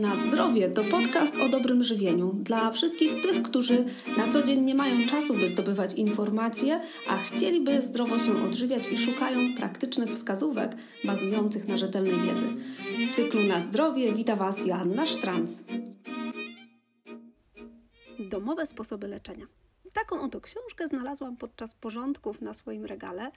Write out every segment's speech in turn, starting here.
Na zdrowie to podcast o dobrym żywieniu dla wszystkich tych, którzy na co dzień nie mają czasu, by zdobywać informacje, a chcieliby zdrowo się odżywiać i szukają praktycznych wskazówek bazujących na rzetelnej wiedzy. W cyklu Na zdrowie wita Was Joanna Sztranc. Domowe sposoby leczenia. Taką oto książkę znalazłam podczas porządków na swoim regale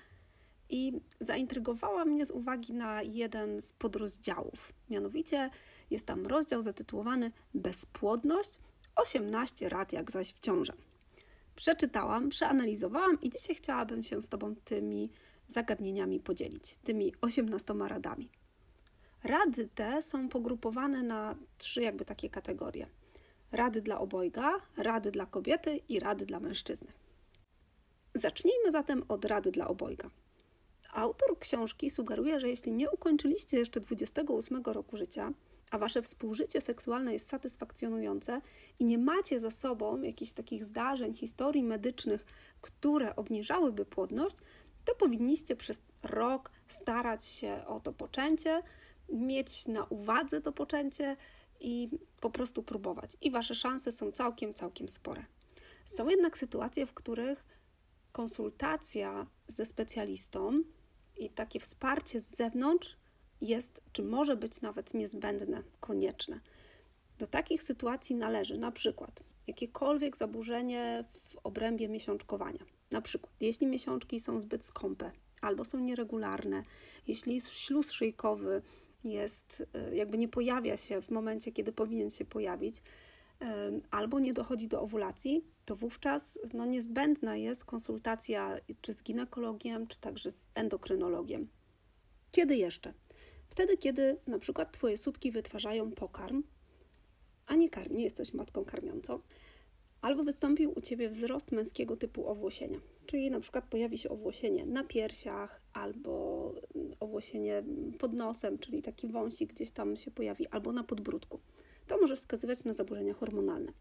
i zaintrygowała mnie z uwagi na jeden z podrozdziałów. Mianowicie jest tam rozdział zatytułowany Bezpłodność 18 rad jak zaś w ciąży. Przeczytałam, przeanalizowałam i dzisiaj chciałabym się z Tobą tymi zagadnieniami podzielić, tymi 18 radami. Rady te są pogrupowane na trzy jakby takie kategorie. Rady dla obojga, rady dla kobiety i rady dla mężczyzny. Zacznijmy zatem od rady dla obojga. Autor książki sugeruje, że jeśli nie ukończyliście jeszcze 28 roku życia, a wasze współżycie seksualne jest satysfakcjonujące i nie macie za sobą jakichś takich zdarzeń, historii medycznych, które obniżałyby płodność, to powinniście przez rok starać się o to poczęcie, mieć na uwadze to poczęcie i po prostu próbować. I wasze szanse są całkiem, całkiem spore. Są jednak sytuacje, w których konsultacja ze specjalistą i takie wsparcie z zewnątrz jest, czy może być nawet niezbędne, konieczne. Do takich sytuacji należy na przykład jakiekolwiek zaburzenie w obrębie miesiączkowania. Na przykład, jeśli miesiączki są zbyt skąpe albo są nieregularne, jeśli śluz szyjkowy jest, e, jakby nie pojawia się w momencie, kiedy powinien się pojawić, e, albo nie dochodzi do owulacji, to wówczas no, niezbędna jest konsultacja czy z ginekologiem, czy także z endokrynologiem. Kiedy jeszcze? Wtedy, kiedy na przykład Twoje sutki wytwarzają pokarm, a nie, karmi, nie jesteś matką karmiącą, albo wystąpił u Ciebie wzrost męskiego typu owłosienia, czyli na przykład pojawi się owłosienie na piersiach albo owłosienie pod nosem, czyli taki wąsik gdzieś tam się pojawi, albo na podbródku. To może wskazywać na zaburzenia hormonalne.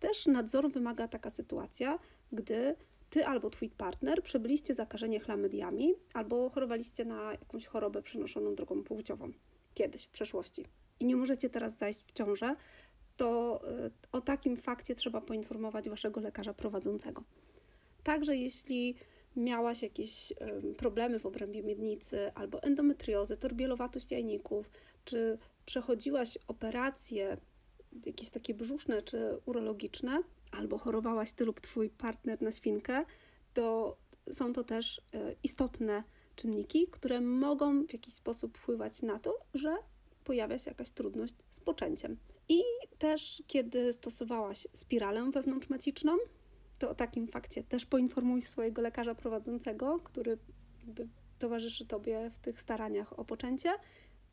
Też nadzoru wymaga taka sytuacja, gdy ty albo twój partner przebyliście zakażenie chlamydiami albo chorowaliście na jakąś chorobę przenoszoną drogą płciową. Kiedyś w przeszłości. I nie możecie teraz zajść w ciążę, to y, o takim fakcie trzeba poinformować waszego lekarza prowadzącego. Także jeśli miałaś jakieś problemy w obrębie miednicy albo endometriozę, torbielowatość jajników, czy przechodziłaś operacje jakieś takie brzuszne czy urologiczne, albo chorowałaś ty lub twój partner na świnkę, to są to też e, istotne czynniki, które mogą w jakiś sposób wpływać na to, że pojawia się jakaś trudność z poczęciem. I też, kiedy stosowałaś spiralę wewnątrzmaciczną, to o takim fakcie też poinformuj swojego lekarza prowadzącego, który jakby towarzyszy Tobie w tych staraniach o poczęcie,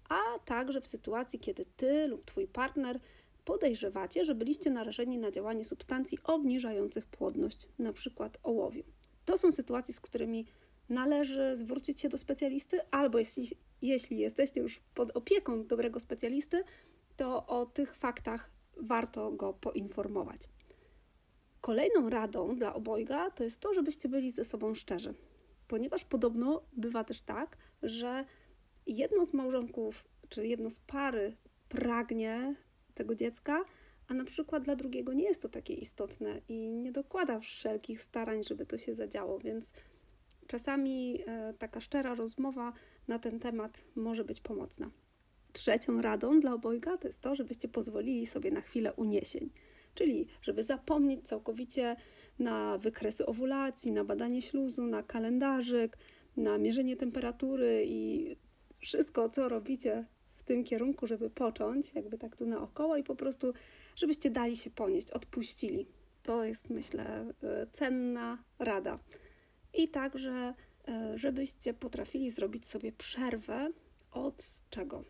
a także w sytuacji, kiedy Ty lub Twój partner podejrzewacie, że byliście narażeni na działanie substancji obniżających płodność, np. ołowiu. To są sytuacje, z którymi należy zwrócić się do specjalisty, albo jeśli, jeśli jesteście już pod opieką dobrego specjalisty, to o tych faktach warto go poinformować. Kolejną radą dla obojga to jest to, żebyście byli ze sobą szczerzy, ponieważ podobno bywa też tak, że jedno z małżonków czy jedno z pary pragnie tego dziecka, a na przykład dla drugiego nie jest to takie istotne i nie dokłada wszelkich starań, żeby to się zadziało, więc czasami e, taka szczera rozmowa na ten temat może być pomocna. Trzecią radą dla obojga to jest to, żebyście pozwolili sobie na chwilę uniesień, czyli żeby zapomnieć całkowicie na wykresy owulacji, na badanie śluzu, na kalendarzyk, na mierzenie temperatury i wszystko, co robicie tym kierunku, żeby począć, jakby tak tu naokoło i po prostu, żebyście dali się ponieść, odpuścili. To jest, myślę, e, cenna rada. I także, e, żebyście potrafili zrobić sobie przerwę od czego?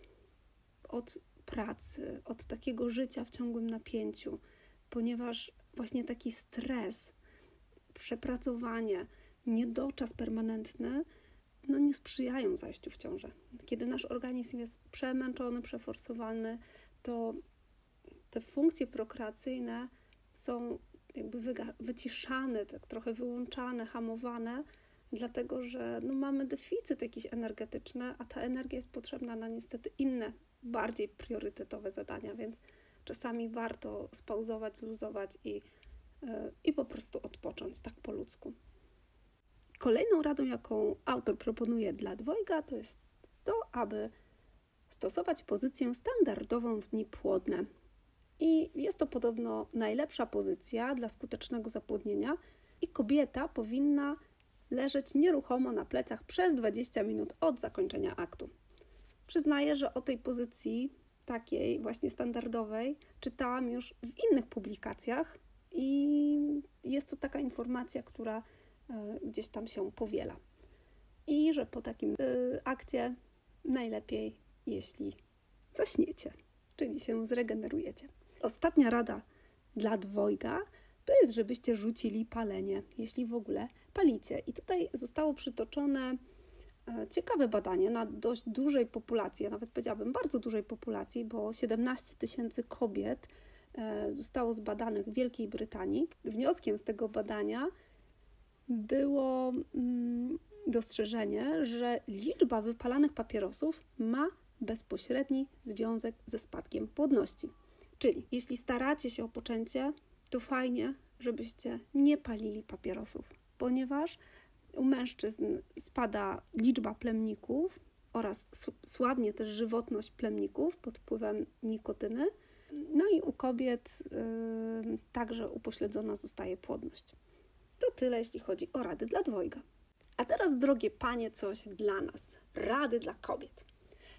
Od pracy, od takiego życia w ciągłym napięciu, ponieważ właśnie taki stres, przepracowanie, niedoczas permanentny no, nie sprzyjają zajściu w ciążę. Kiedy nasz organizm jest przemęczony, przeforsowany, to te funkcje prokreacyjne są jakby wyciszane, tak trochę wyłączane, hamowane, dlatego że no, mamy deficyt jakiś energetyczny, a ta energia jest potrzebna na niestety inne, bardziej priorytetowe zadania, więc czasami warto spauzować, zluzować i, yy, i po prostu odpocząć tak po ludzku. Kolejną radą, jaką autor proponuje dla dwojga, to jest to, aby stosować pozycję standardową w dni płodne. I jest to podobno najlepsza pozycja dla skutecznego zapłodnienia, i kobieta powinna leżeć nieruchomo na plecach przez 20 minut od zakończenia aktu. Przyznaję, że o tej pozycji takiej właśnie standardowej czytałam już w innych publikacjach i jest to taka informacja, która gdzieś tam się powiela. I że po takim e, akcie najlepiej, jeśli zaśniecie, czyli się zregenerujecie. Ostatnia rada dla dwojga to jest, żebyście rzucili palenie, jeśli w ogóle palicie. I tutaj zostało przytoczone e, ciekawe badanie na dość dużej populacji, ja nawet powiedziałabym bardzo dużej populacji, bo 17 tysięcy kobiet e, zostało zbadanych w Wielkiej Brytanii. Wnioskiem z tego badania było mm, dostrzeżenie, że liczba wypalanych papierosów ma bezpośredni związek ze spadkiem płodności. Czyli jeśli staracie się o poczęcie, to fajnie, żebyście nie palili papierosów, ponieważ u mężczyzn spada liczba plemników oraz słabnie też żywotność plemników pod wpływem nikotyny. No i u kobiet yy, także upośledzona zostaje płodność. To tyle, jeśli chodzi o rady dla dwojga. A teraz, drogie panie, coś dla nas. Rady dla kobiet.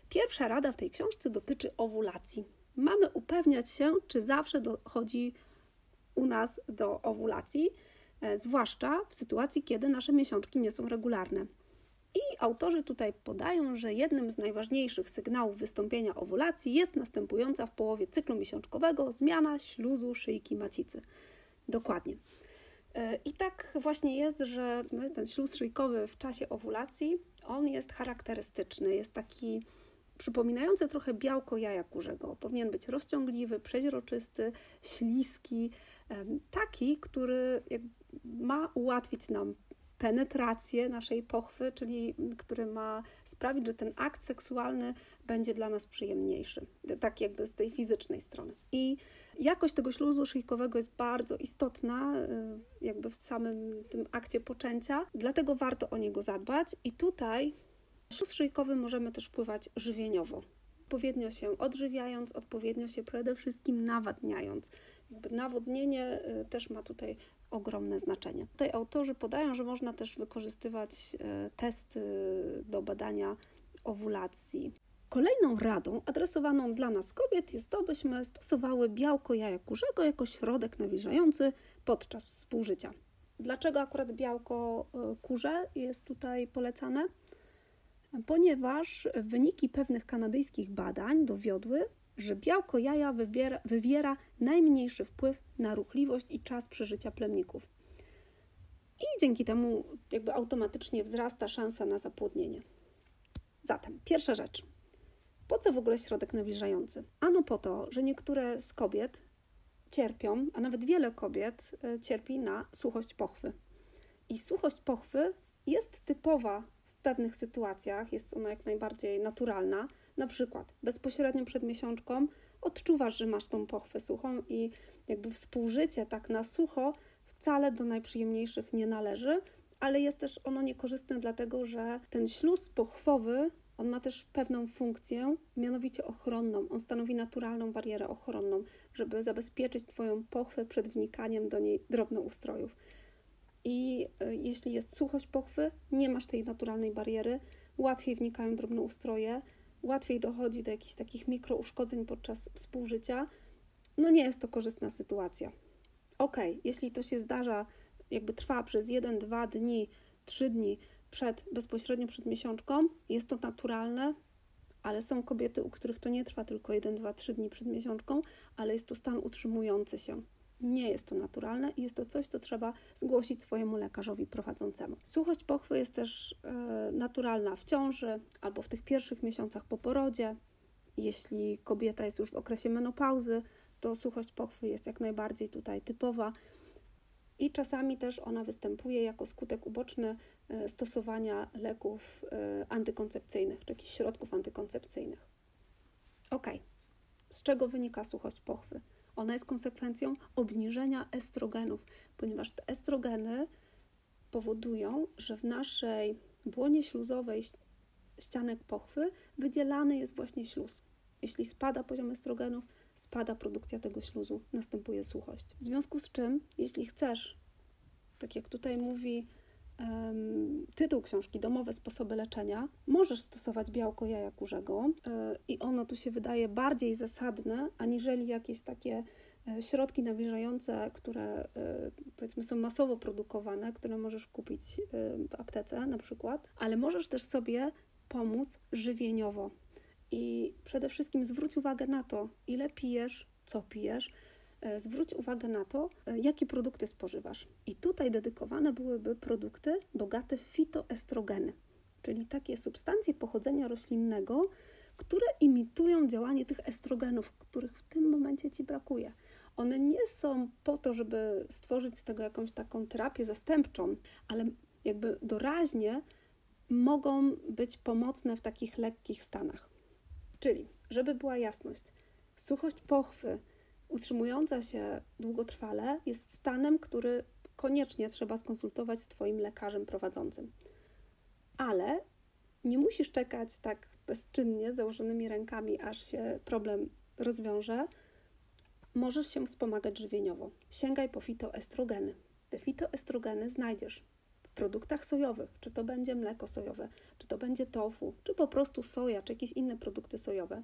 Pierwsza rada w tej książce dotyczy owulacji. Mamy upewniać się, czy zawsze dochodzi u nas do owulacji, e, zwłaszcza w sytuacji, kiedy nasze miesiączki nie są regularne. I autorzy tutaj podają, że jednym z najważniejszych sygnałów wystąpienia owulacji jest następująca w połowie cyklu miesiączkowego zmiana śluzu szyjki macicy. Dokładnie. E, I tak właśnie jest, że ten śluz szyjkowy w czasie owulacji, on jest charakterystyczny, jest taki przypominający trochę białko jaja kurzego. Powinien być rozciągliwy, przeźroczysty, śliski, taki, który ma ułatwić nam penetrację naszej pochwy, czyli który ma sprawić, że ten akt seksualny będzie dla nas przyjemniejszy, tak jakby z tej fizycznej strony. I jakość tego śluzu szyjkowego jest bardzo istotna, y, jakby w samym tym akcie poczęcia, dlatego warto o niego zadbać. I tutaj śluz szyjkowy możemy też wpływać żywieniowo. Odpowiednio się odżywiając, odpowiednio się przede wszystkim nawadniając. Jakby nawodnienie y, też ma tutaj ogromne znaczenie. Tutaj autorzy podają, że można też wykorzystywać y, testy do badania owulacji. Kolejną radą adresowaną dla nas kobiet jest to, byśmy stosowały białko jaja kurzego jako środek nawilżający podczas współżycia. Dlaczego akurat białko y, kurze jest tutaj polecane? Ponieważ wyniki pewnych kanadyjskich badań dowiodły, że białko jaja wywiera najmniejszy wpływ na ruchliwość i czas przeżycia plemników. I dzięki temu jakby automatycznie wzrasta szansa na zapłodnienie. Zatem, pierwsza rzecz. Po co w ogóle środek nawilżający? Ano po to, że niektóre z kobiet cierpią, a nawet wiele kobiet e, cierpi na suchość pochwy. I suchość pochwy jest typowa w pewnych sytuacjach, jest ona jak najbardziej naturalna, na przykład bezpośrednio przed miesiączką odczuwasz, że masz tą pochwę suchą i jakby współżycie tak na sucho wcale do najprzyjemniejszych nie należy, ale jest też ono niekorzystne dlatego, że ten śluz pochwowy on ma też pewną funkcję, mianowicie ochronną. On stanowi naturalną barierę ochronną, żeby zabezpieczyć Twoją pochwę przed wnikaniem do niej drobnoustrojów. I y, jeśli jest suchość pochwy, nie masz tej naturalnej bariery, łatwiej wnikają drobnoustroje, łatwiej dochodzi do jakichś takich mikrouszkodzeń podczas współżycia, no nie jest to korzystna sytuacja. Ok, jeśli to się zdarza, jakby trwa przez 1, 2 dni, 3 dni przed, bezpośrednio przed miesiączką, jest to naturalne, ale są kobiety, u których to nie trwa tylko 1, 2, 3 dni przed miesiączką, ale jest to stan utrzymujący się. Nie jest to naturalne i jest to coś, co trzeba zgłosić swojemu lekarzowi prowadzącemu. Suchość pochwy jest też e, naturalna w ciąży albo w tych pierwszych miesiącach po porodzie. Jeśli kobieta jest już w okresie menopauzy, to suchość pochwy jest jak najbardziej tutaj typowa. I czasami też ona występuje jako skutek uboczny e, stosowania leków e, antykoncepcyjnych czy jakichś środków antykoncepcyjnych. Ok, z czego wynika suchość pochwy? Ona jest konsekwencją obniżenia estrogenów, ponieważ te estrogeny powodują, że w naszej błonie śluzowej ścianek pochwy wydzielany jest właśnie śluz. Jeśli spada poziom estrogenów, spada produkcja tego śluzu, następuje suchość. W związku z czym, jeśli chcesz, tak jak tutaj mówi um, tytuł książki Domowe sposoby leczenia, możesz stosować białko jaja kurzego yy, i ono tu się wydaje bardziej zasadne, aniżeli jakieś takie e, środki nawilżające, które e, powiedzmy są masowo produkowane, które możesz kupić w aptece na przykład, ale możesz też sobie pomóc żywieniowo. I przede wszystkim zwróć uwagę na to, ile pijesz, co pijesz. E, zwróć uwagę na to, e, jakie produkty spożywasz. I tutaj dedykowane byłyby produkty bogate w fitoestrogeny, czyli takie substancje pochodzenia roślinnego, które imitują działanie tych estrogenów, których w tym momencie ci brakuje. One nie są po to, żeby stworzyć z tego jakąś taką terapię zastępczą, ale jakby doraźnie mogą być pomocne w takich lekkich stanach. Czyli, żeby była jasność, suchość pochwy utrzymująca się długotrwale jest stanem, który koniecznie trzeba skonsultować z Twoim lekarzem prowadzącym. Ale nie musisz czekać tak bezczynnie, założonymi rękami, aż się problem rozwiąże. Możesz się wspomagać żywieniowo. Sięgaj po fitoestrogeny. Te fitoestrogeny znajdziesz produktach sojowych, czy to będzie mleko sojowe, czy to będzie tofu, czy po prostu soja, czy jakieś inne produkty sojowe,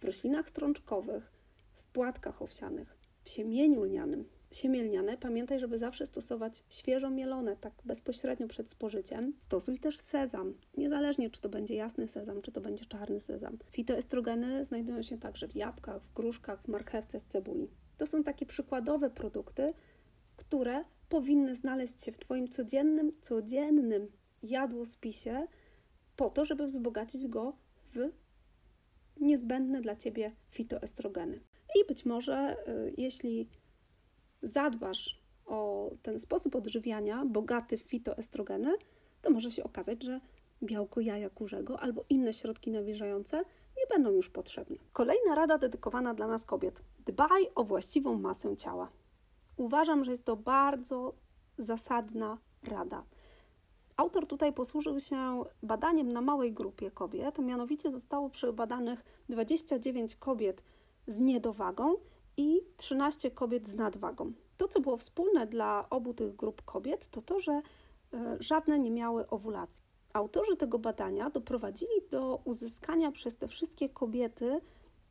w roślinach strączkowych, w płatkach owsianych, w siemieniu lnianym. Siemię lniane pamiętaj, żeby zawsze stosować świeżo mielone, tak bezpośrednio przed spożyciem. Stosuj też sezam, niezależnie czy to będzie jasny sezam, czy to będzie czarny sezam. Fitoestrogeny znajdują się także w jabłkach, w gruszkach, w marchewce, w cebuli. To są takie przykładowe produkty, które powinny znaleźć się w Twoim codziennym, codziennym jadłospisie po to, żeby wzbogacić go w niezbędne dla Ciebie fitoestrogeny. I być może, y, jeśli zadbasz o ten sposób odżywiania bogaty w fitoestrogeny, to może się okazać, że białko jaja kurzego albo inne środki nawilżające nie będą już potrzebne. Kolejna rada dedykowana dla nas kobiet. Dbaj o właściwą masę ciała. Uważam, że jest to bardzo zasadna rada. Autor tutaj posłużył się badaniem na małej grupie kobiet, mianowicie zostało przebadanych 29 kobiet z niedowagą i 13 kobiet z nadwagą. To, co było wspólne dla obu tych grup kobiet, to to, że e, żadne nie miały owulacji. Autorzy tego badania doprowadzili do uzyskania przez te wszystkie kobiety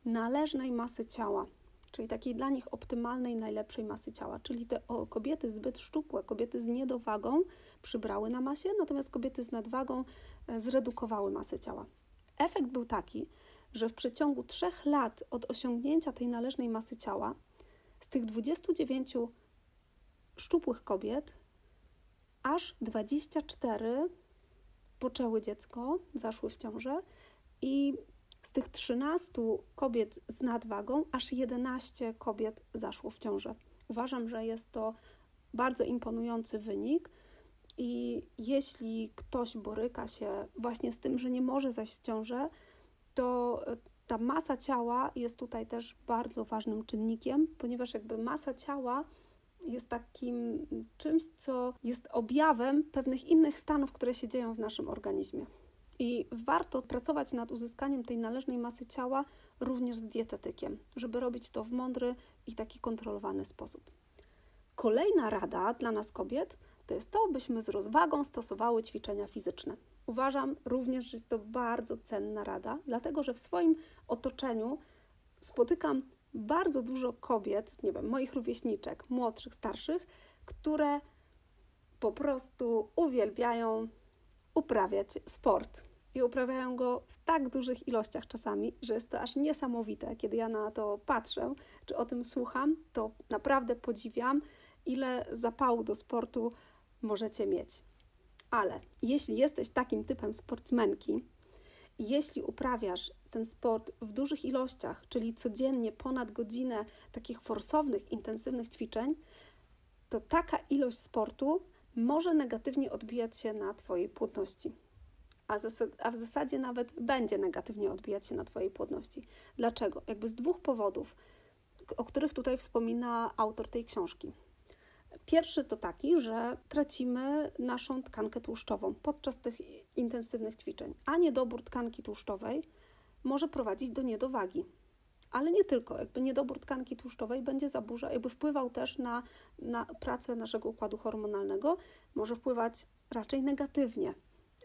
należnej masy ciała, czyli takiej dla nich optymalnej, najlepszej masy ciała. Czyli te kobiety zbyt szczupłe, kobiety z niedowagą przybrały na masie, natomiast kobiety z nadwagą e, zredukowały masę ciała. Efekt był taki, że w przeciągu trzech lat od osiągnięcia tej należnej masy ciała, z tych 29 szczupłych kobiet, aż 24 poczęły dziecko, zaszły w ciążę i z tych 13 kobiet z nadwagą, aż 11 kobiet zaszło w ciążę. Uważam, że jest to bardzo imponujący wynik. I jeśli ktoś boryka się właśnie z tym, że nie może zajść w ciążę, to ta masa ciała jest tutaj też bardzo ważnym czynnikiem, ponieważ jakby masa ciała jest takim czymś, co jest objawem pewnych innych stanów, które się dzieją w naszym organizmie. I warto pracować nad uzyskaniem tej należnej masy ciała również z dietetykiem, żeby robić to w mądry i taki kontrolowany sposób. Kolejna rada dla nas kobiet to jest to, byśmy z rozwagą stosowały ćwiczenia fizyczne. Uważam również, że jest to bardzo cenna rada, dlatego że w swoim otoczeniu spotykam bardzo dużo kobiet, nie wiem, moich rówieśniczek, młodszych, starszych, które po prostu uwielbiają uprawiać sport i uprawiają go w tak dużych ilościach czasami, że jest to aż niesamowite. Kiedy ja na to patrzę, czy o tym słucham, to naprawdę podziwiam, ile zapału do sportu możecie mieć. Ale jeśli jesteś takim typem sportsmenki, jeśli uprawiasz ten sport w dużych ilościach, czyli codziennie ponad godzinę takich forsownych, intensywnych ćwiczeń, to taka ilość sportu może negatywnie odbijać się na Twojej płodności. A, a w zasadzie nawet będzie negatywnie odbijać się na Twojej płodności. Dlaczego? Jakby z dwóch powodów, o których tutaj wspomina autor tej książki. Pierwszy to taki, że tracimy naszą tkankę tłuszczową podczas tych intensywnych ćwiczeń, a niedobór tkanki tłuszczowej może prowadzić do niedowagi. Ale nie tylko, jakby niedobór tkanki tłuszczowej będzie zaburza, jakby wpływał też na, na pracę naszego układu hormonalnego, może wpływać raczej negatywnie.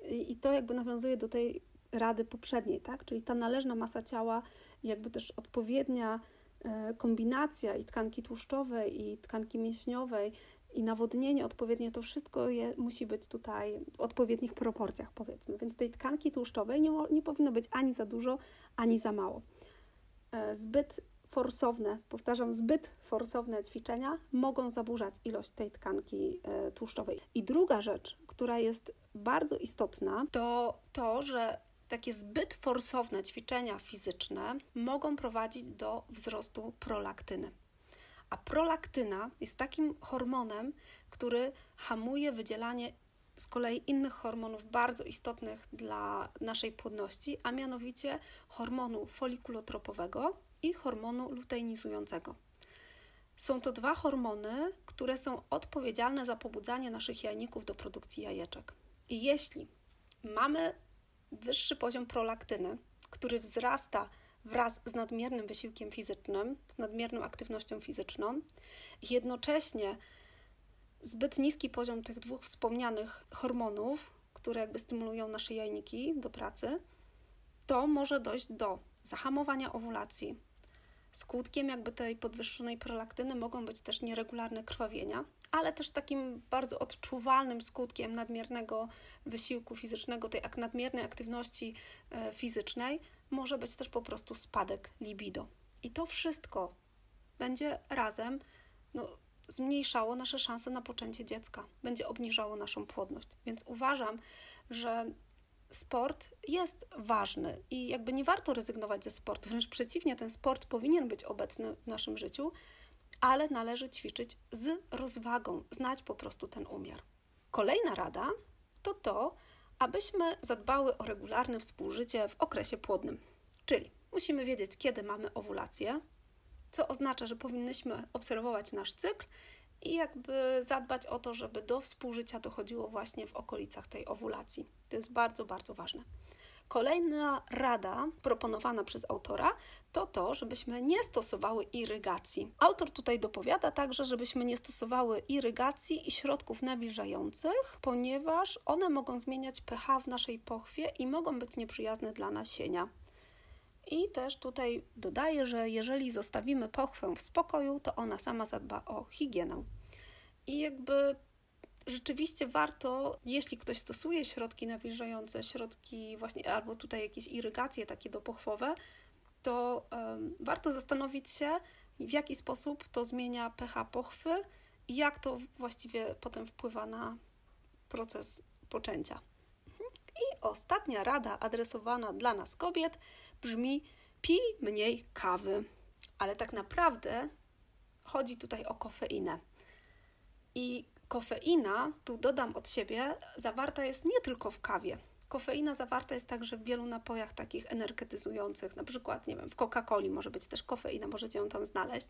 I, I to jakby nawiązuje do tej rady poprzedniej, tak? Czyli ta należna masa ciała, jakby też odpowiednia e, kombinacja i tkanki tłuszczowej, i tkanki mięśniowej, i nawodnienie odpowiednie, to wszystko je, musi być tutaj w odpowiednich proporcjach, powiedzmy. Więc tej tkanki tłuszczowej nie, nie powinno być ani za dużo, ani za mało. E, zbyt forsowne, powtarzam, zbyt forsowne ćwiczenia mogą zaburzać ilość tej tkanki e, tłuszczowej. I druga rzecz, która jest bardzo istotna, to to, że takie zbyt forsowne ćwiczenia fizyczne mogą prowadzić do wzrostu prolaktyny. A prolaktyna jest takim hormonem, który hamuje wydzielanie z kolei innych hormonów bardzo istotnych dla naszej płodności, a mianowicie hormonu folikulotropowego i hormonu luteinizującego. Są to dwa hormony, które są odpowiedzialne za pobudzanie naszych jajników do produkcji jajeczek. I jeśli mamy wyższy poziom prolaktyny, który wzrasta wraz z nadmiernym wysiłkiem fizycznym, z nadmierną aktywnością fizyczną, jednocześnie zbyt niski poziom tych dwóch wspomnianych hormonów, które jakby stymulują nasze jajniki do pracy, to może dojść do zahamowania owulacji. Skutkiem jakby tej podwyższonej prolaktyny mogą być też nieregularne krwawienia, ale też takim bardzo odczuwalnym skutkiem nadmiernego wysiłku fizycznego, tej nadmiernej aktywności e, fizycznej, może być też po prostu spadek libido. I to wszystko będzie razem no, zmniejszało nasze szanse na poczęcie dziecka, będzie obniżało naszą płodność. Więc uważam, że sport jest ważny i jakby nie warto rezygnować ze sportu, wręcz przeciwnie, ten sport powinien być obecny w naszym życiu, ale należy ćwiczyć z rozwagą, znać po prostu ten umiar. Kolejna rada to to, abyśmy zadbały o regularne współżycie w okresie płodnym. Czyli musimy wiedzieć, kiedy mamy owulację, co oznacza, że powinnyśmy obserwować nasz cykl i jakby zadbać o to, żeby do współżycia dochodziło właśnie w okolicach tej owulacji. To jest bardzo, bardzo ważne. Kolejna rada proponowana przez autora to to, żebyśmy nie stosowały irygacji. Autor tutaj dopowiada także, żebyśmy nie stosowały irygacji i środków nawilżających, ponieważ one mogą zmieniać pH w naszej pochwie i mogą być nieprzyjazne dla nasienia. I też tutaj dodaję, że jeżeli zostawimy pochwę w spokoju, to ona sama zadba o higienę. I jakby rzeczywiście warto, jeśli ktoś stosuje środki nawilżające, środki właśnie, albo tutaj jakieś irygacje takie dopochwowe, to um, warto zastanowić się, w jaki sposób to zmienia pH pochwy i jak to właściwie potem wpływa na proces poczęcia. I ostatnia rada adresowana dla nas kobiet brzmi: pij mniej kawy. Ale tak naprawdę chodzi tutaj o kofeinę. I kofeina, tu dodam od siebie, zawarta jest nie tylko w kawie. Kofeina zawarta jest także w wielu napojach takich energetyzujących, na przykład, nie wiem, w Coca-Coli może być też kofeina, możecie ją tam znaleźć.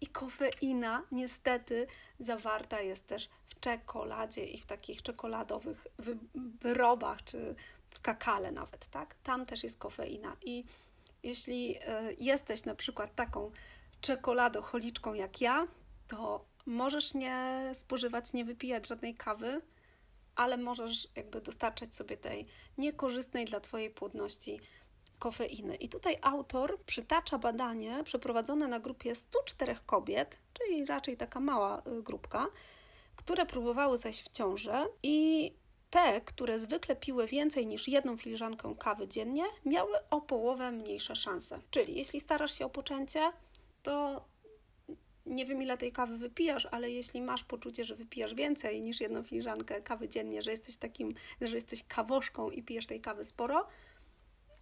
I kofeina niestety zawarta jest też w czekoladzie i w takich czekoladowych wyrobach, czy w kakale nawet, tak? Tam też jest kofeina. I jeśli e, jesteś na przykład taką czekoladocholiczką jak ja, to możesz nie spożywać, nie wypijać żadnej kawy, ale możesz jakby dostarczać sobie tej niekorzystnej dla Twojej płodności kofeiny. I tutaj autor przytacza badanie przeprowadzone na grupie 104 kobiet, czyli raczej taka mała y, grupka, które próbowały zajść w ciążę i te, które zwykle piły więcej niż jedną filiżankę kawy dziennie, miały o połowę mniejsze szanse. Czyli jeśli starasz się o poczęcie, to nie wiem ile tej kawy wypijasz, ale jeśli masz poczucie, że wypijasz więcej niż jedną filiżankę kawy dziennie, że jesteś takim, że jesteś kawoszką i pijesz tej kawy sporo,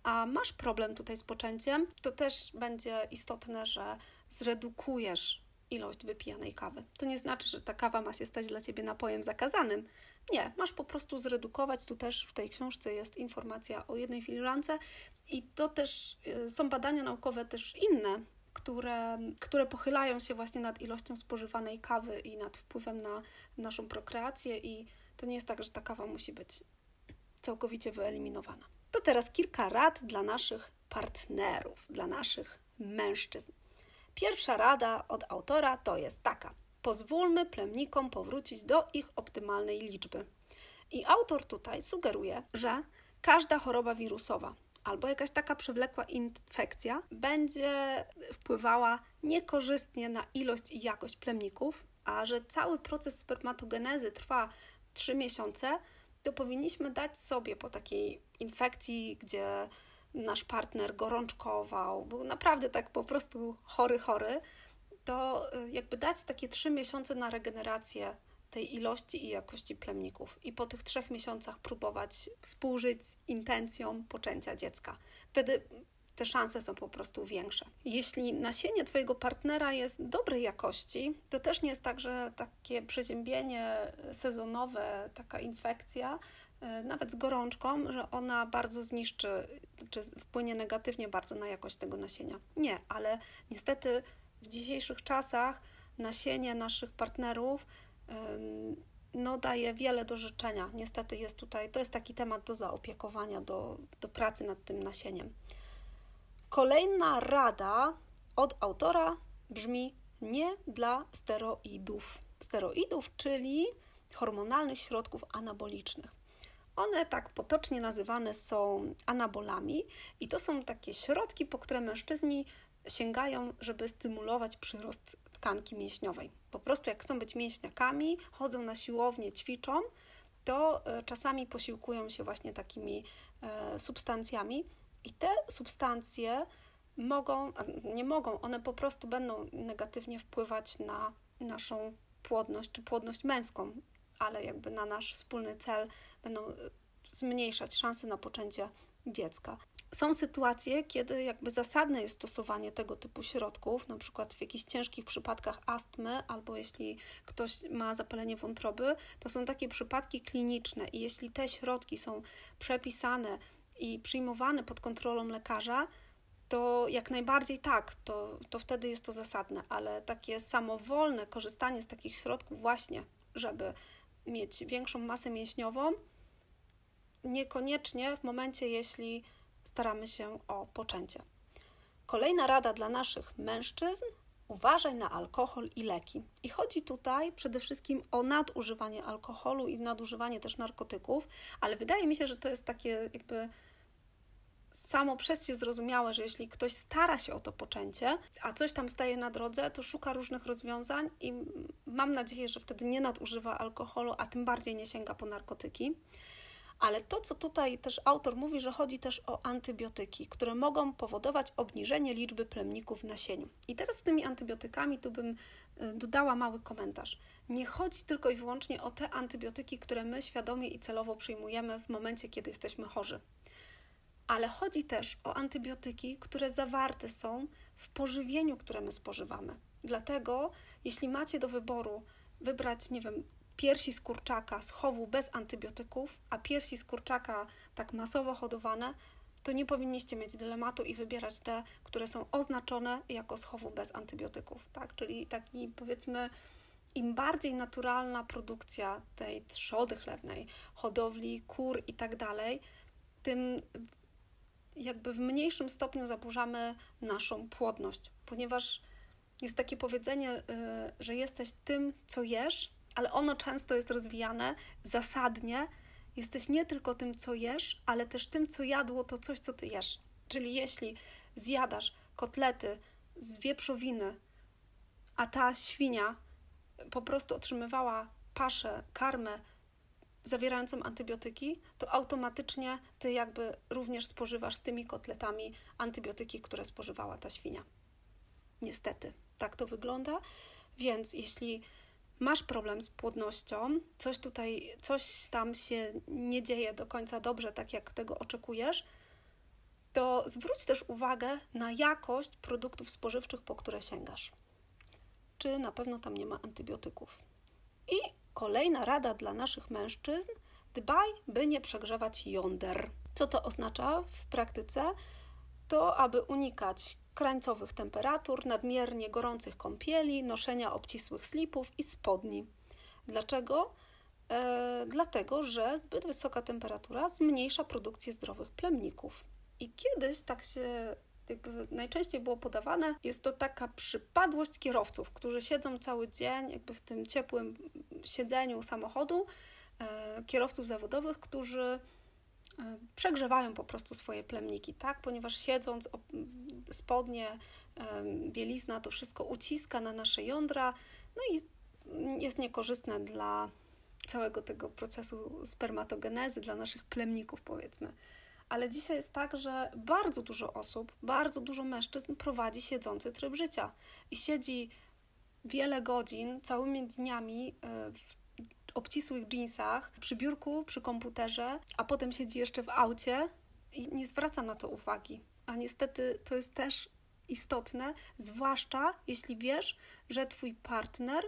a masz problem tutaj z poczęciem, to też będzie istotne, że zredukujesz ilość wypijanej kawy. To nie znaczy, że ta kawa ma się stać dla ciebie napojem zakazanym. Nie, masz po prostu zredukować. Tu też w tej książce jest informacja o jednej filtrance i to też y, są badania naukowe też inne, które, które pochylają się właśnie nad ilością spożywanej kawy i nad wpływem na naszą prokreację i to nie jest tak, że ta kawa musi być całkowicie wyeliminowana. To teraz kilka rad dla naszych partnerów, dla naszych mężczyzn. Pierwsza rada od autora to jest taka: pozwólmy plemnikom powrócić do ich optymalnej liczby. I autor tutaj sugeruje, że każda choroba wirusowa albo jakaś taka przewlekła infekcja będzie wpływała niekorzystnie na ilość i jakość plemników, a że cały proces spermatogenezy trwa 3 miesiące, to powinniśmy dać sobie po takiej infekcji, gdzie nasz partner gorączkował, był naprawdę tak po prostu chory, chory, to y, jakby dać takie trzy miesiące na regenerację tej ilości i jakości plemników i po tych trzech miesiącach próbować współżyć z intencją poczęcia dziecka. Wtedy te szanse są po prostu większe. Jeśli nasienie Twojego partnera jest dobrej jakości, to też nie jest tak, że takie przeziębienie sezonowe, taka infekcja E, nawet z gorączką, że ona bardzo zniszczy, czy wpłynie negatywnie bardzo na jakość tego nasienia. Nie, ale niestety w dzisiejszych czasach nasienie naszych partnerów no, daje wiele do życzenia. Niestety jest tutaj, to jest taki temat do zaopiekowania, do, do pracy nad tym nasieniem. Kolejna rada od autora brzmi nie dla steroidów. Steroidów, czyli hormonalnych środków anabolicznych. One tak potocznie nazywane są anabolami i to są takie środki, po które mężczyźni sięgają, żeby stymulować przyrost tkanki mięśniowej. Po prostu jak chcą być mięśniakami, chodzą na siłownię, ćwiczą, to e, czasami posiłkują się właśnie takimi e, substancjami i te substancje mogą, nie mogą, one po prostu będą negatywnie wpływać na naszą płodność czy płodność męską ale jakby na nasz wspólny cel będą e, zmniejszać szanse na poczęcie dziecka. Są sytuacje, kiedy jakby zasadne jest stosowanie tego typu środków, na przykład w jakichś ciężkich przypadkach astmy, albo jeśli ktoś ma zapalenie wątroby, to są takie przypadki kliniczne i jeśli te środki są przepisane i przyjmowane pod kontrolą lekarza, to jak najbardziej tak, to, to wtedy jest to zasadne, ale takie samowolne korzystanie z takich środków właśnie, żeby mieć większą masę mięśniową, niekoniecznie w momencie, jeśli staramy się o poczęcie. Kolejna rada dla naszych mężczyzn: uważaj na alkohol i leki. I chodzi tutaj przede wszystkim o nadużywanie alkoholu i nadużywanie też narkotyków, ale wydaje mi się, że to jest takie jakby samo przez się zrozumiałe, że jeśli ktoś stara się o to poczęcie, a coś tam staje na drodze, to szuka różnych rozwiązań i mam nadzieję, że wtedy nie nadużywa alkoholu, a tym bardziej nie sięga po narkotyki. Ale to, co tutaj też autor mówi, że chodzi też o antybiotyki, które mogą powodować obniżenie liczby plemników w nasieniu. I teraz z tymi antybiotykami tu bym y, dodała mały komentarz. Nie chodzi tylko i wyłącznie o te antybiotyki, które my świadomie i celowo przyjmujemy w momencie, kiedy jesteśmy chorzy ale chodzi też o antybiotyki, które zawarte są w pożywieniu, które my spożywamy. Dlatego, jeśli macie do wyboru wybrać, nie wiem, piersi z kurczaka z chowu bez antybiotyków, a piersi z kurczaka tak masowo hodowane, to nie powinniście mieć dylematu i wybierać te, które są oznaczone jako z chowu bez antybiotyków, tak? Czyli taki powiedzmy im bardziej naturalna produkcja tej trzody chlewnej, hodowli kur i tak dalej, tym jakby w mniejszym stopniu zaburzamy naszą płodność, ponieważ jest takie powiedzenie, y, że jesteś tym, co jesz, ale ono często jest rozwijane zasadnie. Jesteś nie tylko tym, co jesz, ale też tym, co jadło to coś, co ty jesz. Czyli jeśli zjadasz kotlety z wieprzowiny, a ta świnia po prostu otrzymywała paszę, karmę zawierającą antybiotyki, to automatycznie ty jakby również spożywasz z tymi kotletami antybiotyki, które spożywała ta świnia. Niestety, tak to wygląda. Więc jeśli masz problem z płodnością, coś tutaj, coś tam się nie dzieje do końca dobrze, tak jak tego oczekujesz, to zwróć też uwagę na jakość produktów spożywczych, po które sięgasz. czy na pewno tam nie ma antybiotyków. I kolejna rada dla naszych mężczyzn: dbaj, by nie przegrzewać jąder. Co to oznacza w praktyce? To, aby unikać krańcowych temperatur, nadmiernie gorących kąpieli, noszenia obcisłych slipów i spodni. Dlaczego? E, dlatego, że zbyt wysoka temperatura zmniejsza produkcję zdrowych plemników. I kiedyś tak się jakby najczęściej było podawane, jest to taka przypadłość kierowców, którzy siedzą cały dzień jakby w tym ciepłym siedzeniu samochodu, e, kierowców zawodowych, którzy e, przegrzewają po prostu swoje plemniki, tak? Ponieważ siedząc, spodnie, e, bielizna, to wszystko uciska na nasze jądra, no i jest niekorzystne dla całego tego procesu spermatogenezy, dla naszych plemników, powiedzmy. Ale dzisiaj jest tak, że bardzo dużo osób, bardzo dużo mężczyzn prowadzi siedzący tryb życia i siedzi wiele godzin, całymi dniami e, w obcisłych jeansach, przy biurku, przy komputerze, a potem siedzi jeszcze w aucie i nie zwraca na to uwagi. A niestety to jest też istotne, zwłaszcza jeśli wiesz, że twój partner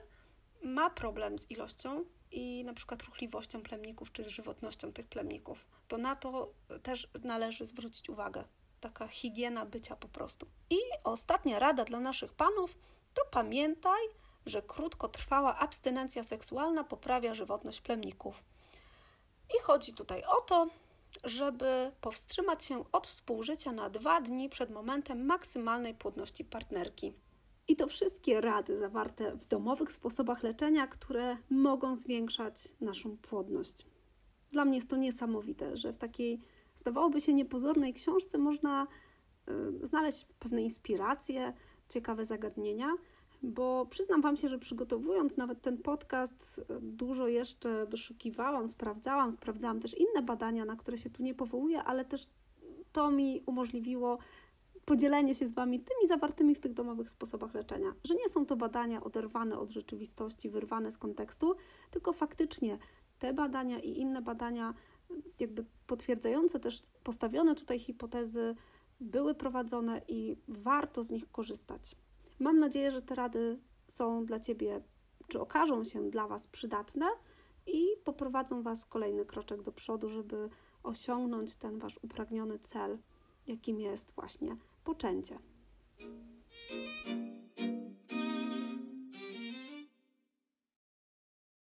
ma problem z ilością i na przykład ruchliwością plemników czy z żywotnością tych plemników, to na to też należy zwrócić uwagę. Taka higiena bycia po prostu. I ostatnia rada dla naszych panów to pamiętaj, że krótkotrwała abstynencja seksualna poprawia żywotność plemników. I chodzi tutaj o to, żeby powstrzymać się od współżycia na dwa dni przed momentem maksymalnej płodności partnerki. I to wszystkie rady zawarte w domowych sposobach leczenia, które mogą zwiększać naszą płodność. Dla mnie jest to niesamowite, że w takiej zdawałoby się niepozornej książce można y, znaleźć pewne inspiracje, ciekawe zagadnienia, bo przyznam Wam się, że przygotowując nawet ten podcast, dużo jeszcze doszukiwałam, sprawdzałam, sprawdzałam też inne badania, na które się tu nie powołuję, ale też to mi umożliwiło podzielenie się z Wami tymi zawartymi w tych domowych sposobach leczenia, że nie są to badania oderwane od rzeczywistości, wyrwane z kontekstu, tylko faktycznie te badania i inne badania, jakby potwierdzające też postawione tutaj hipotezy, były prowadzone i warto z nich korzystać. Mam nadzieję, że te rady są dla Ciebie, czy okażą się dla Was przydatne i poprowadzą Was kolejny kroczek do przodu, żeby osiągnąć ten Wasz upragniony cel, jakim jest właśnie poczęcie.